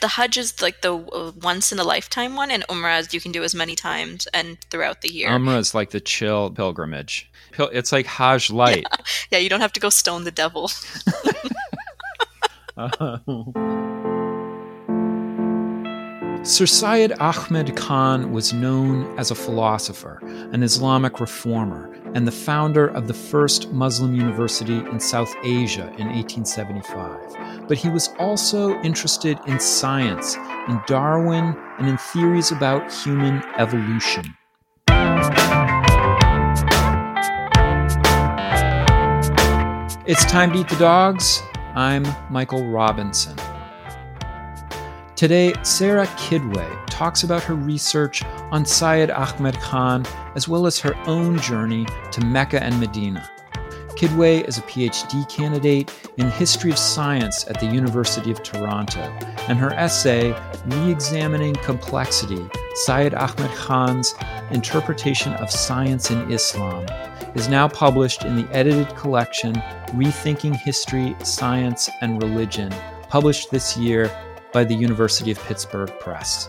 The Hajj is like the uh, once in a lifetime one, and Umrah you can do as many times and throughout the year. Umrah is like the chill pilgrimage. Pil- It's like Hajj light. yeah, you don't have to go stone the devil. Sir Syed Ahmed Khan was known as a philosopher, an Islamic reformer, and the founder of the first Muslim university in South Asia in 1875. But he was also interested in science, in Darwin, and in theories about human evolution. It's time to eat the dogs. I'm Michael Robinson. Today, Sarah Qidwai talks about her research on Syed Ahmed Khan as well as her own journey to Mecca and Medina. Qidwai is a PhD candidate in history of science at the University of Toronto, and her essay, Re Examining Complexity Syed Ahmed Khan's Interpretation of Science in Islam, is now published in the edited collection Rethinking History, Science, and Religion, published this year by the University of Pittsburgh Press.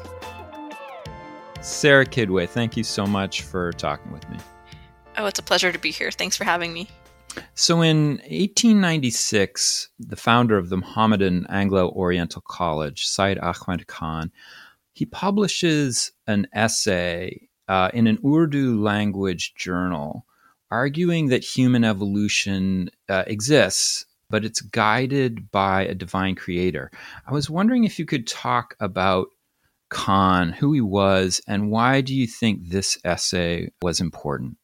Sarah Qidwai, thank you so much for talking with me. Oh, it's a pleasure to be here. Thanks for having me. So, in 1896, the founder of the Mohammedan Anglo Oriental College, Syed Ahmed Khan, he publishes an essay uh, in an Urdu language journal arguing that human evolution uh, exists, but it's guided by a divine creator. I was wondering if you could talk about Khan, who he was, and why do you think this essay was important?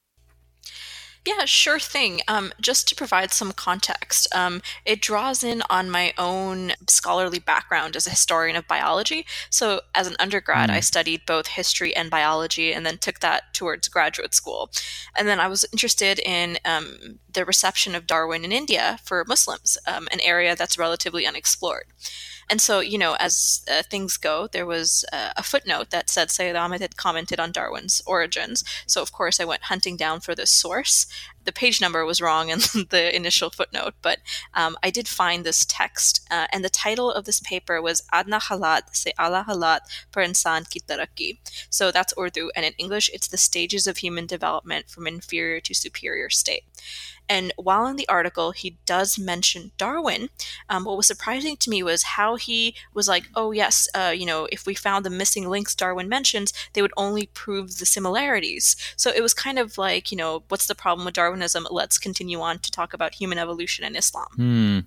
Yeah, sure thing. Um, just to provide some context, um, it draws in on my own scholarly background as a historian of biology. So, as an undergrad, I studied both history and biology and then took that towards graduate school. And then I was interested in um, the reception of Darwin in India for Muslims, um, an area that's relatively unexplored. And so, you know, as uh, things go, there was uh, a footnote that said Sayyid Ahmed had commented on Darwin's origins. So, of course, I went hunting down for this source. The page number was wrong in the initial footnote, but um, I did find this text. Uh, and the title of this paper was Adna Halat Se Ala Halat Per Insan Ki Taraqi. So that's Urdu. And in English, it's the stages of human development from inferior to superior state. And while in the article he does mention Darwin, um, what was surprising to me was how he was like, oh, yes, uh, you know, if we found the missing links Darwin mentions, they would only prove the similarities. So it was kind of like, you know, what's the problem with Darwinism? Let's continue on to talk about human evolution and Islam. Hmm.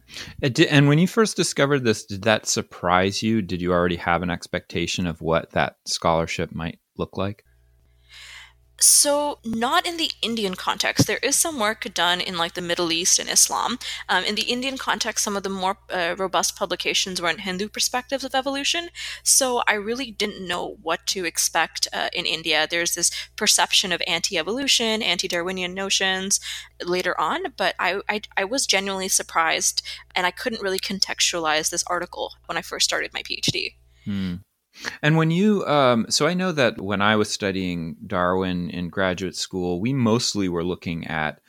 And when you first discovered this, did that surprise you? Did you already have an expectation of what that scholarship might look like? So, not in the Indian context. There is some work done in like the Middle East and Islam. Um, in the Indian context, some of the more uh, robust publications were in Hindu perspectives of evolution. So, I really didn't know what to expect uh, in India. There's this perception of anti evolution, anti Darwinian notions later on, but I, I, I was genuinely surprised and I couldn't really contextualize this article when I first started my PhD. Hmm. And when you, um, so I know that when I was studying Darwin in graduate school, we mostly were looking at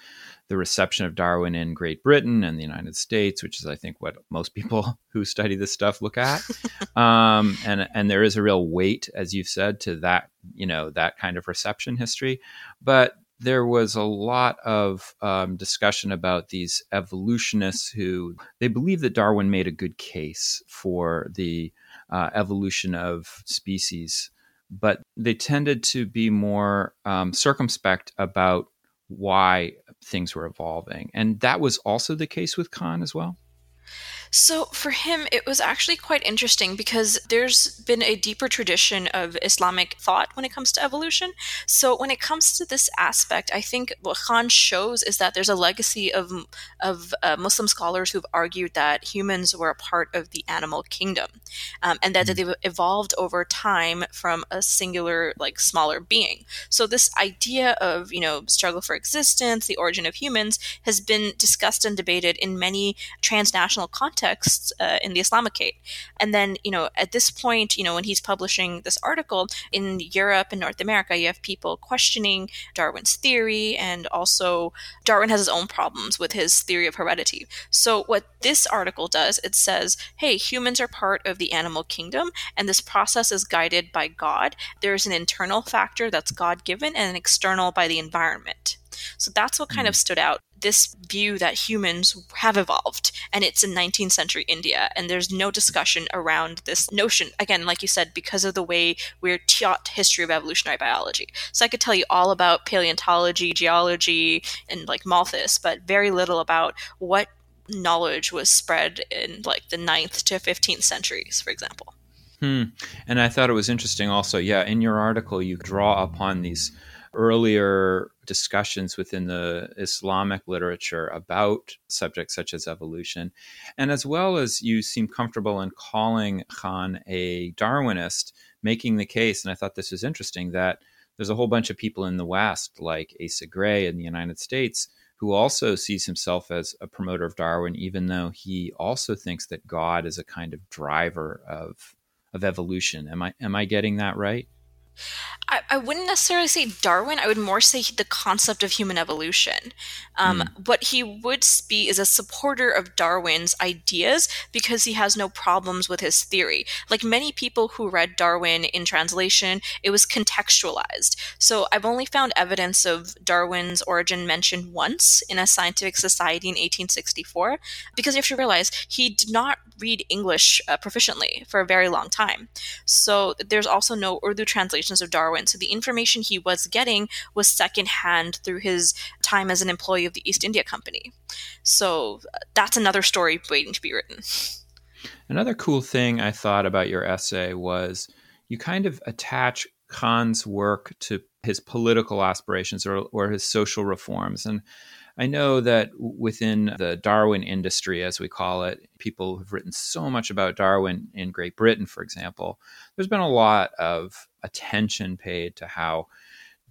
the reception of Darwin in Great Britain and the United States, which is, I think, what most people who study this stuff look at. um, and and there is a real weight, as you've said, to that, you know, that kind of reception history. But there was a lot of um, discussion about these evolutionists who they believe that Darwin made a good case for the uh, evolution of species, but they tended to be more um, circumspect about why things were evolving. And that was also the case with Khan as well. So for him, it was actually quite interesting because there's been a deeper tradition of Islamic thought when it comes to evolution. So when it comes to this aspect, I think what Khan shows is that there's a legacy of of uh, Muslim scholars who've argued that humans were a part of the animal kingdom, um, and that mm-hmm. they've evolved over time from a singular, like smaller being. So this idea of you know struggle for existence, the origin of humans, has been discussed and debated in many transnational contexts contexts uh, in the Islamicate. And then, you know, at this point, you know, when he's publishing this article in Europe and North America, you have people questioning Darwin's theory, and also Darwin has his own problems with his theory of heredity. So, what this article does, it says, hey, humans are part of the animal kingdom, and this process is guided by God. There's an internal factor that's God given and an external by the environment. So that's what kind mm. of stood out this view that humans have evolved and it's in 19th century India and there's no discussion around this notion. Again like you said because of the way we're taught history of evolutionary biology. So I could tell you all about paleontology geology and like Malthus but very little about what knowledge was spread in like the 9th to 15th centuries for example. Hmm. and I thought it was interesting also yeah in your article you draw upon these earlier discussions within the Islamic literature about subjects such as evolution. And as well as you seem comfortable in calling Khan a Darwinist, making the case, and I thought this was interesting, that there's a whole bunch of people in the West, like Asa Gray in the United States, who also sees himself as a promoter of Darwin, even though he also thinks that God is a kind of driver of of evolution. Am I am I getting that right? I, I wouldn't necessarily say Darwin. I would more say the concept of human evolution. Um, mm. What he would be is a supporter of Darwin's ideas because he has no problems with his theory. Like many people who read Darwin in translation, it was contextualized. So I've only found evidence of Darwin's origin mentioned once in a scientific society in 1864 because you have to realize he did not read English uh, proficiently for a very long time. So there's also no Urdu translations of Darwin. So the information he was getting was secondhand through his time as an employee of the East India Company. So uh, that's another story waiting to be written. Another cool thing I thought about your essay was you kind of attach Khan's work to his political aspirations or, or his social reforms. And I know that within the Darwin industry, as we call it, people have written so much about Darwin in Great Britain, for example. There's been a lot of attention paid to how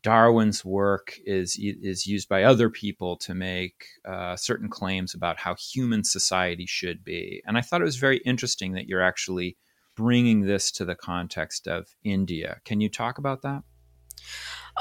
Darwin's work is is used by other people to make uh, certain claims about how human society should be. And I thought it was very interesting that you're actually bringing this to the context of India. Can you talk about that?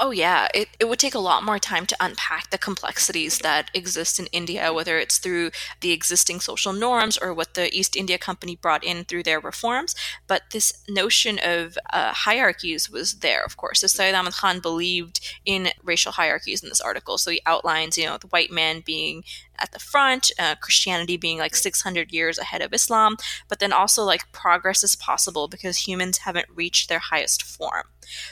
Oh, yeah. It, it would take a lot more time to unpack the complexities that exist in India, whether it's through the existing social norms or what the East India Company brought in through their reforms. But this notion of uh, hierarchies was there, of course. So Syed Ahmad Khan believed in racial hierarchies in this article. So he outlines, you know, the white man being at the front, uh, Christianity being like 600 years ahead of Islam, but then also like progress is possible because humans haven't reached their highest form.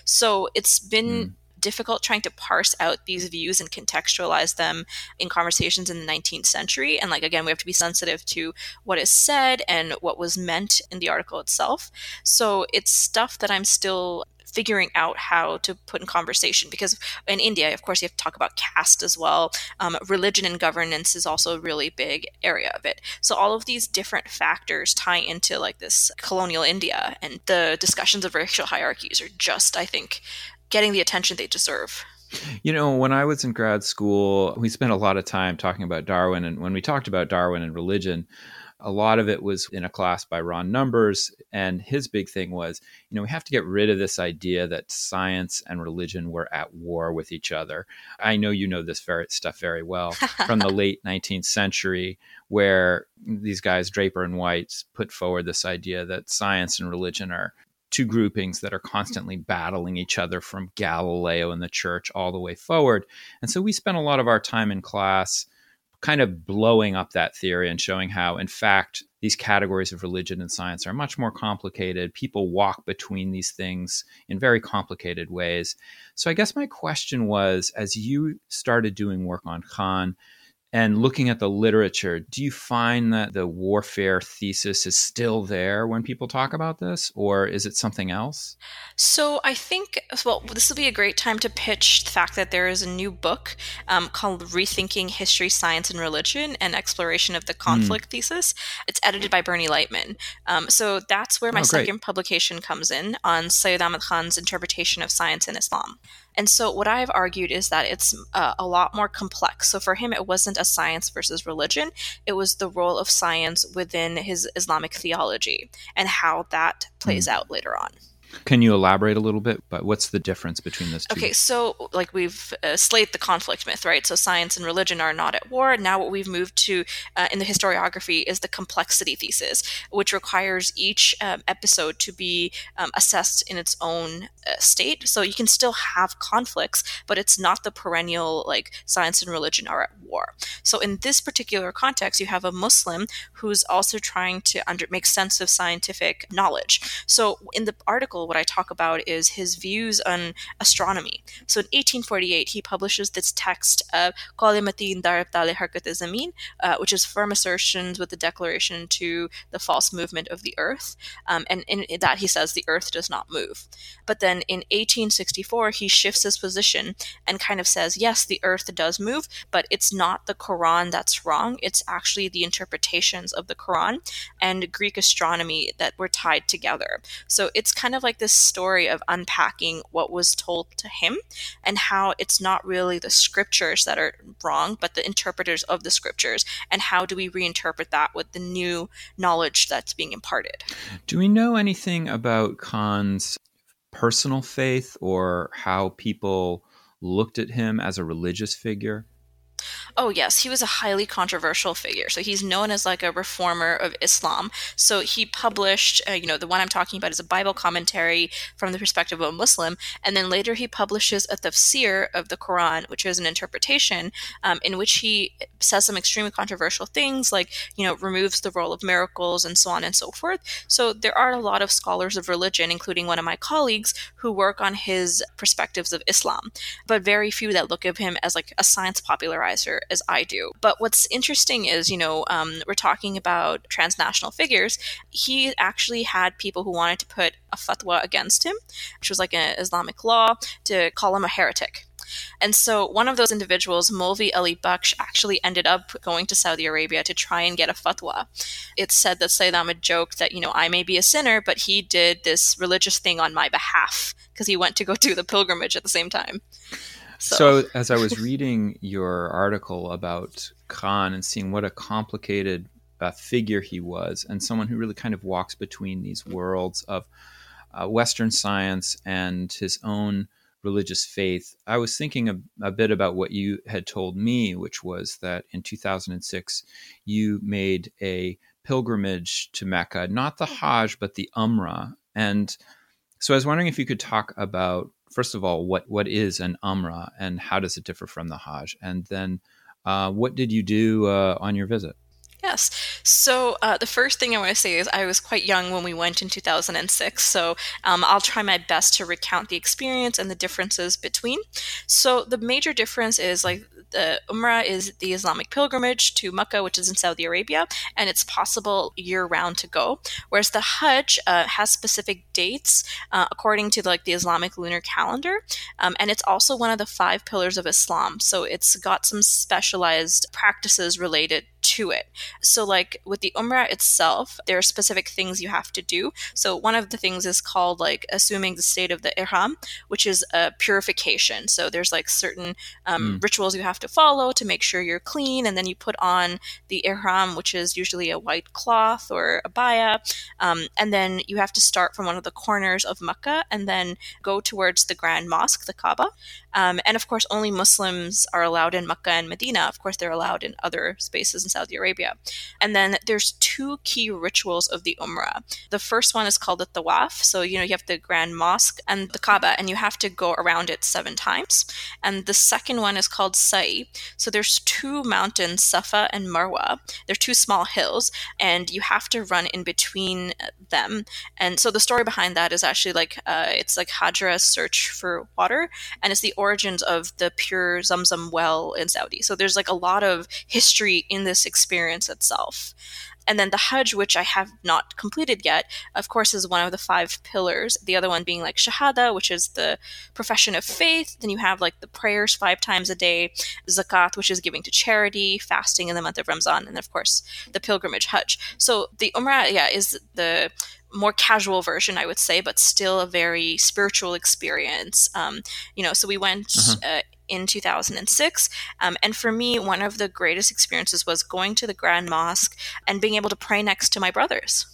So it's been. Mm difficult trying to parse out these views and contextualize them in conversations in the 19th century. And like again, we have to be sensitive to what is said and what was meant in the article itself. So it's stuff that I'm still figuring out how to put in conversation because in India, of course, you have to talk about caste as well. Um, religion and governance is also a really big area of it. So all of these different factors tie into like this colonial India, and the discussions of racial hierarchies are just, I think, getting the attention they deserve. You know, when I was in grad school, we spent a lot of time talking about Darwin. And when we talked about Darwin and religion, a lot of it was in a class by Ron Numbers. And his big thing was, you know, we have to get rid of this idea that science and religion were at war with each other. I know you know this very stuff very well from the late 19th century, where these guys, Draper and White, put forward this idea that science and religion are two groupings that are constantly battling each other from Galileo and the church all the way forward. And so we spent a lot of our time in class kind of blowing up that theory and showing how, in fact, these categories of religion and science are much more complicated. People walk between these things in very complicated ways. So I guess my question was as you started doing work on Khan, and looking at the literature, do you find that the warfare thesis is still there when people talk about this, or is it something else? So I think, well, this will be a great time to pitch the fact that there is a new book um, called Rethinking History, Science, and Religion An Exploration of the hmm. Conflict mm. Thesis. It's edited by Bernie Lightman. Um, so that's where my oh, second publication comes in on Sayyid Ahmad Khan's interpretation of science in Islam. And so, what I've argued is that it's uh, a lot more complex. So, for him, it wasn't a science versus religion, it was the role of science within his Islamic theology and how that plays mm. out later on. Can you elaborate a little bit? But what's the difference between those two? Okay, so like we've uh, slayed the conflict myth, right? So science and religion are not at war. Now, what we've moved to uh, in the historiography is the complexity thesis, which requires each um, episode to be um, assessed in its own uh, state. So you can still have conflicts, but it's not the perennial like science and religion are at war. So in this particular context, you have a Muslim who's also trying to under- make sense of scientific knowledge. So in the article, what I talk about is his views on astronomy. So in 1848, he publishes this text of Qalimatin Darab Harkat Zamin, uh, which is firm assertions with the declaration to the false movement of the Earth. Um, and in that, he says the Earth does not move. But then in 1864, he shifts his position and kind of says, yes, the Earth does move, but it's not the Quran that's wrong. It's actually the interpretations of the Quran and Greek astronomy that were tied together. So it's kind of like this story of unpacking what was told to him and how it's not really the scriptures that are wrong, but the interpreters of the scriptures. And how do we reinterpret that with the new knowledge that's being imparted? Do we know anything about Khan's personal faith or how people looked at him as a religious figure? Oh, yes, he was a highly controversial figure. So he's known as like a reformer of Islam. So he published, uh, you know, the one I'm talking about is a Bible commentary from the perspective of a Muslim. And then later he publishes a tafsir of the Quran, which is an interpretation um, in which he says some extremely controversial things, like, you know, removes the role of miracles and so on and so forth. So there are a lot of scholars of religion, including one of my colleagues, who work on his perspectives of Islam, but very few that look at him as like a science popularizer as I do. But what's interesting is, you know, um, we're talking about transnational figures. He actually had people who wanted to put a fatwa against him, which was like an Islamic law, to call him a heretic. And so one of those individuals, Mulvi Ali Baksh, actually ended up going to Saudi Arabia to try and get a fatwa. It's said that Sayyid Ahmed joked that, you know, I may be a sinner, but he did this religious thing on my behalf because he went to go do the pilgrimage at the same time. So. so, as I was reading your article about Khan and seeing what a complicated uh, figure he was, and someone who really kind of walks between these worlds of uh, Western science and his own religious faith, I was thinking a, a, bit about what you had told me, which was that in 2006 you made a pilgrimage to Mecca, not the Hajj, but the Umrah. And so I was wondering if you could talk about first of all, what what is an Umrah and how does it differ from the Hajj? And then, uh, what did you do uh, on your visit? Yes. So uh, the first thing I want to say is I was quite young when we went in 2006. So um, I'll try my best to recount the experience and the differences between. So the major difference is like the Umrah is the Islamic pilgrimage to Mecca, which is in Saudi Arabia, and it's possible year round to go. Whereas the Hajj uh, has specific dates uh, according to like the Islamic lunar calendar, um, and it's also one of the five pillars of Islam. So it's got some specialized practices related to it. So, like with the Umrah itself, there are specific things you have to do. So, one of the things is called like assuming the state of the Ihram, which is a purification. So, there's like certain um, mm. rituals you have to follow to make sure you're clean, and then you put on the Ihram, which is usually a white cloth or a baya, um, and then you have to start from one of the corners of Mecca and then go towards the Grand Mosque, the Kaaba. Um, and of course, only Muslims are allowed in Mecca and Medina. Of course, they're allowed in other spaces in Saudi Arabia. And then there's two key rituals of the Umrah. The first one is called the Tawaf. So, you know, you have the Grand Mosque and the Kaaba, and you have to go around it seven times. And the second one is called Sa'i. So there's two mountains, Safa and Marwa. They're two small hills, and you have to run in between them. And so the story behind that is actually like uh, it's like Hajra's search for water, and it's the origins of the pure Zamzam well in Saudi. So there's like a lot of history in this experience itself. And then the Hajj, which I have not completed yet, of course, is one of the five pillars. The other one being like Shahada, which is the profession of faith. Then you have like the prayers five times a day, Zakat, which is giving to charity, fasting in the month of Ramzan, and of course the pilgrimage Hajj. So the Umrah, yeah, is the more casual version, I would say, but still a very spiritual experience. Um, you know, so we went uh-huh. uh, in 2006. Um, and for me, one of the greatest experiences was going to the Grand Mosque and being able to pray next to my brothers.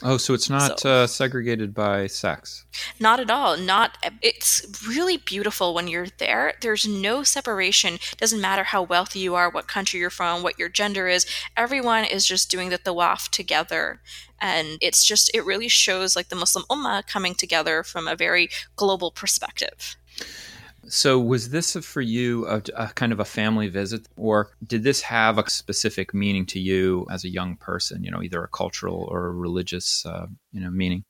Oh, so it's not so, uh, segregated by sex? Not at all. Not. It's really beautiful when you're there. There's no separation. Doesn't matter how wealthy you are, what country you're from, what your gender is. Everyone is just doing the tawaf together, and it's just it really shows like the Muslim ummah coming together from a very global perspective. So, was this for you a, a, kind of a family visit, or did this have a specific meaning to you as a young person? You know, either a cultural or a religious, uh, you know, meaning.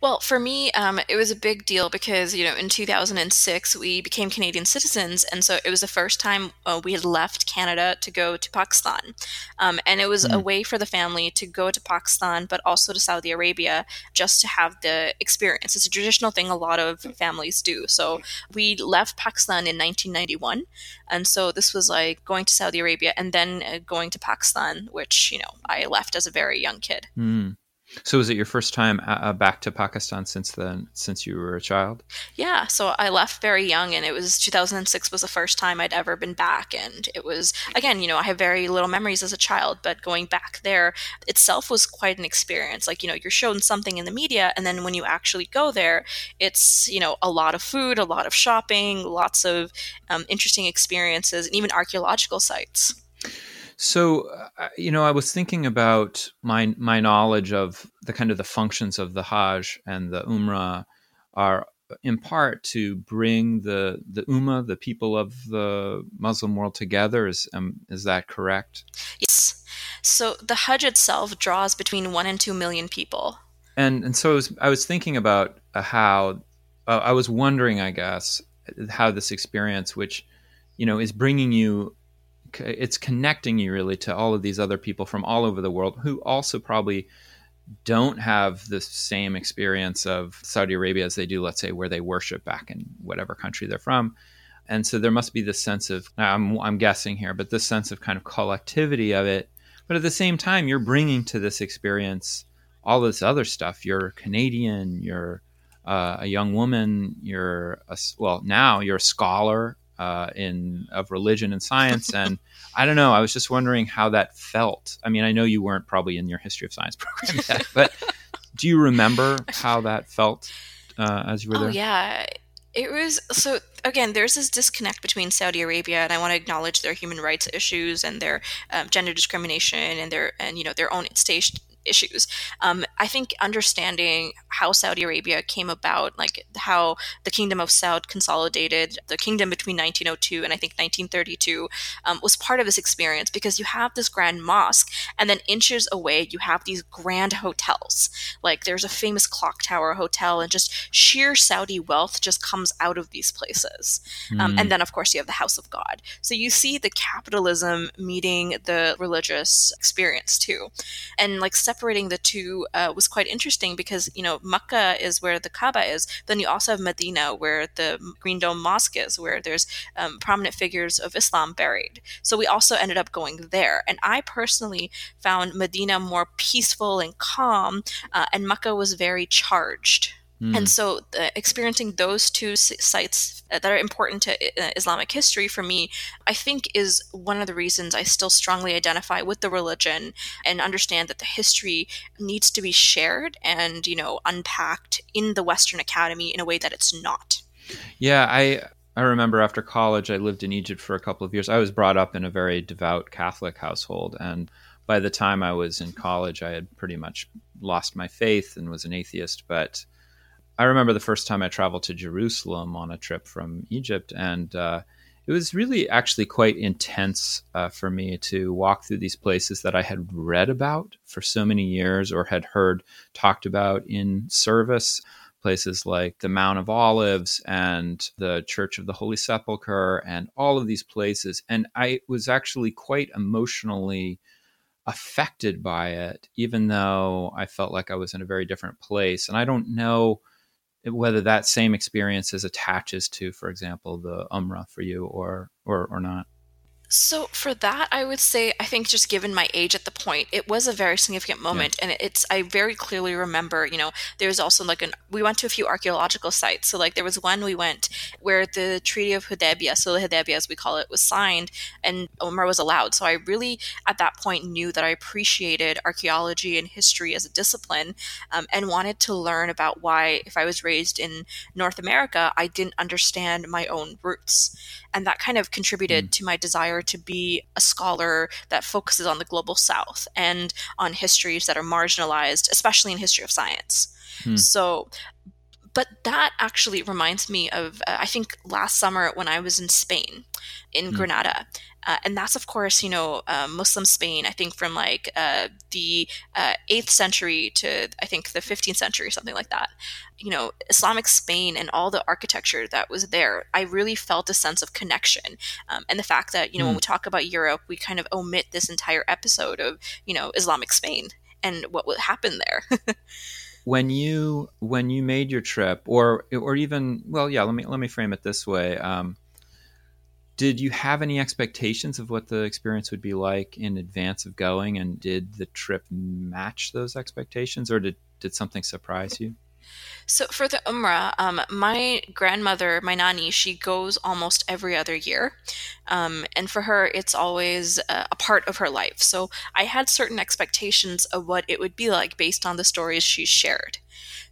Well, for me, um, it was a big deal because, you know, in 2006, we became Canadian citizens. And so it was the first time uh, we had left Canada to go to Pakistan. Um, and it was mm. a way for the family to go to Pakistan, but also to Saudi Arabia just to have the experience. It's a traditional thing a lot of families do. So we left Pakistan in 1991. And so this was like going to Saudi Arabia and then uh, going to Pakistan, which, you know, I left as a very young kid. Mm. So was it your first time uh, uh, back to Pakistan since then, since you were a child? Yeah, so I left very young, and it was 2006 was the first time I'd ever been back, and it was again, you know, I have very little memories as a child, but going back there itself was quite an experience. Like you know, you're shown something in the media, and then when you actually go there, it's you know a lot of food, a lot of shopping, lots of um, interesting experiences, and even archaeological sites. So, uh, you know, I was thinking about my my knowledge of the kind of the functions of the Hajj and the Umrah are in part to bring the the Ummah, the people of the Muslim world together. Is um, is that correct? Yes. So the Hajj itself draws between one and two million people. And and so I was, I was thinking about uh, how uh, I was wondering, I guess, how this experience, which you know, is bringing you it's connecting you really to all of these other people from all over the world who also probably don't have the same experience of Saudi Arabia as they do, let's say, where they worship back in whatever country they're from. And so there must be this sense of, I'm, I'm guessing here, but this sense of kind of collectivity of it. But at the same time, you're bringing to this experience all this other stuff. You're Canadian, you're uh, a young woman, you're a, well, now you're a scholar uh, in of religion and science. And I don't know. I was just wondering how that felt. I mean, I know you weren't probably in your history of science program yet, but do you remember how that felt uh, as you were oh, there? Yeah. It was so again. There's this disconnect between Saudi Arabia, and I want to acknowledge their human rights issues and their um, gender discrimination and their and you know their own state issues. Um, I think understanding how Saudi Arabia came about, like how the Kingdom of Saud consolidated the kingdom between 1902 and I think 1932, um, was part of this experience because you have this grand mosque, and then inches away you have these grand hotels. Like there's a famous clock tower hotel, and just sheer Saudi wealth just comes out of these places. Mm. Um, and hmm. then of course you have the House of God. So you see the capitalism meeting the religious experience too, and like separating the two uh, was quite interesting because you know Makkah is where the Kaaba is. Then you also have Medina, where the Green Dome Mosque is, where there's um, prominent figures of Islam buried. So we also ended up going there, and I personally found Medina more peaceful and calm, uh, and Makkah was very charged. Mm. And so, uh, experiencing those two sites that are important to uh, Islamic history for me, I think, is one of the reasons I still strongly identify with the religion and understand that the history needs to be shared and, you know, unpacked in the Western Academy in a way that it's not. Yeah, I I remember after college, I lived in Egypt for a couple of years. I was brought up in a very devout Catholic household, and by the time I was in college, I had pretty much lost my faith and was an atheist, but I remember the first time I traveled to Jerusalem on a trip from Egypt, and uh, it was really actually quite intense uh, for me to walk through these places that I had read about for so many years or had heard talked about in service. Places like the Mount of Olives and the Church of the Holy Sepulchre, and all of these places. And I was actually quite emotionally affected by it, even though I felt like I was in a very different place. And I don't know whether that same experience is attaches to, for example, the Umrah for you or or or not. So for that, I would say I think just given my age at the point, it was a very significant moment, yeah. and it's I very clearly remember. You know, there was also like an we went to a few archaeological sites. So like there was one we went where the Treaty of Hudaybiyah, so the Hudaybiyah as we call it, was signed, and Umrah was allowed. So I really at that point knew that I appreciated archaeology and history as a discipline, um, and wanted to learn about why, if I was raised in North America, I didn't understand my own roots, and that kind of contributed mm. to my desire desire to be a scholar that focuses on the global south and on histories that are marginalized, especially in history of science. Hmm. So, but that actually reminds me of, uh, I think last summer when I was in Spain, in hmm. Granada. Uh, and that's, of course, you know, uh, Muslim Spain, I think from like uh, the 8th uh, century to I think the 15th century, something like that. You know, Islamic Spain and all the architecture that was there, I really felt a sense of connection. Um, and the fact that, you know, mm. when hmm. we talk about Europe, we kind of omit this entire episode of, you know, Islamic Spain and what would happen there. when you when you made your trip or or even well yeah let me let me frame it this way um, did you have any expectations of what the experience would be like in advance of going and did the trip match those expectations or did, did something surprise you so for the Umrah, um, my grandmother, my nani, she goes almost every other year, um, and for her, it's always a, a part of her life. So I had certain expectations of what it would be like based on the stories she shared.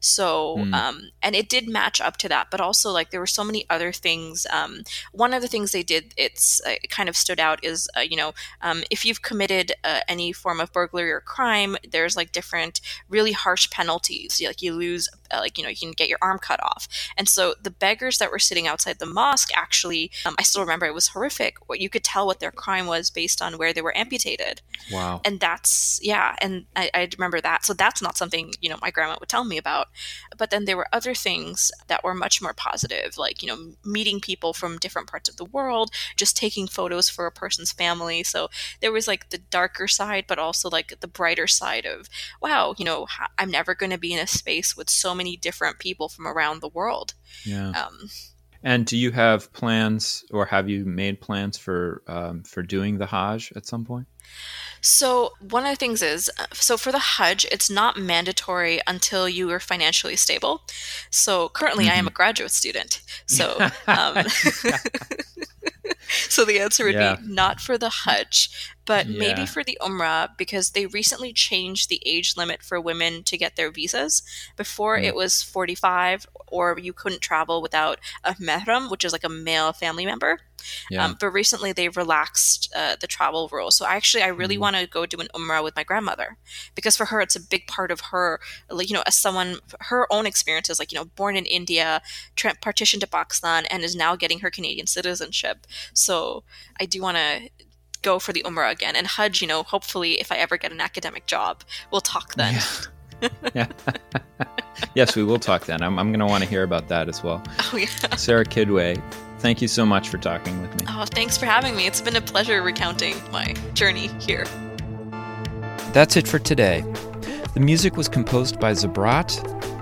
So, mm. um, and it did match up to that, but also like there were so many other things. Um, one of the things they did, it's uh, it kind of stood out is, uh, you know, um, if you've committed uh, any form of burglary or crime, there's like different really harsh penalties. Like you lose, uh, like, you know, you can get your arm cut off. And so the beggars that were sitting outside the mosque actually, um, I still remember it was horrific. What you could tell what their crime was based on where they were amputated. Wow. And that's, yeah. And I, I remember that. So that's not something, you know, my grandma would tell me about. But then there were other things that were much more positive, like, you know, meeting people from different parts of the world, just taking photos for a person's family. So there was like the darker side, but also like the brighter side of, wow, you know, I'm never going to be in a space with so many different people from around the world. Yeah. Um, and do you have plans, or have you made plans for um, for doing the Hajj at some point? So, one of the things is uh, so for the Hajj, it's not mandatory until you are financially stable. So, currently, mm-hmm. I am a mm-hmm. graduate student. So, um, so the answer would yeah. be not for the Hajj, but yeah. maybe for the Umrah because they recently changed the age limit for women to get their visas. Before mm. it was 45, or you couldn't travel without a mehram, which is like a male family member. Yeah. Um, but recently they relaxed uh, the travel rule. So actually, I really mm. want to go do an Umrah with my grandmother because for her, it's a big part of her, like, you know, as someone, her own experiences, like, you know, born in India, tra- partitioned to Pakistan, and is now getting her Canadian citizenship. So I do want to go for the Umrah again. And Hajj, you know, hopefully, if I ever get an academic job, we'll talk then. Yeah. yeah. yes, we will talk then. I'm, I'm going to want to hear about that as well. Oh, yeah. Sarah Qidwai, thank you so much for talking with me. Oh, thanks for having me. It's been a pleasure recounting my journey here. That's it for today. The music was composed by Zabrat.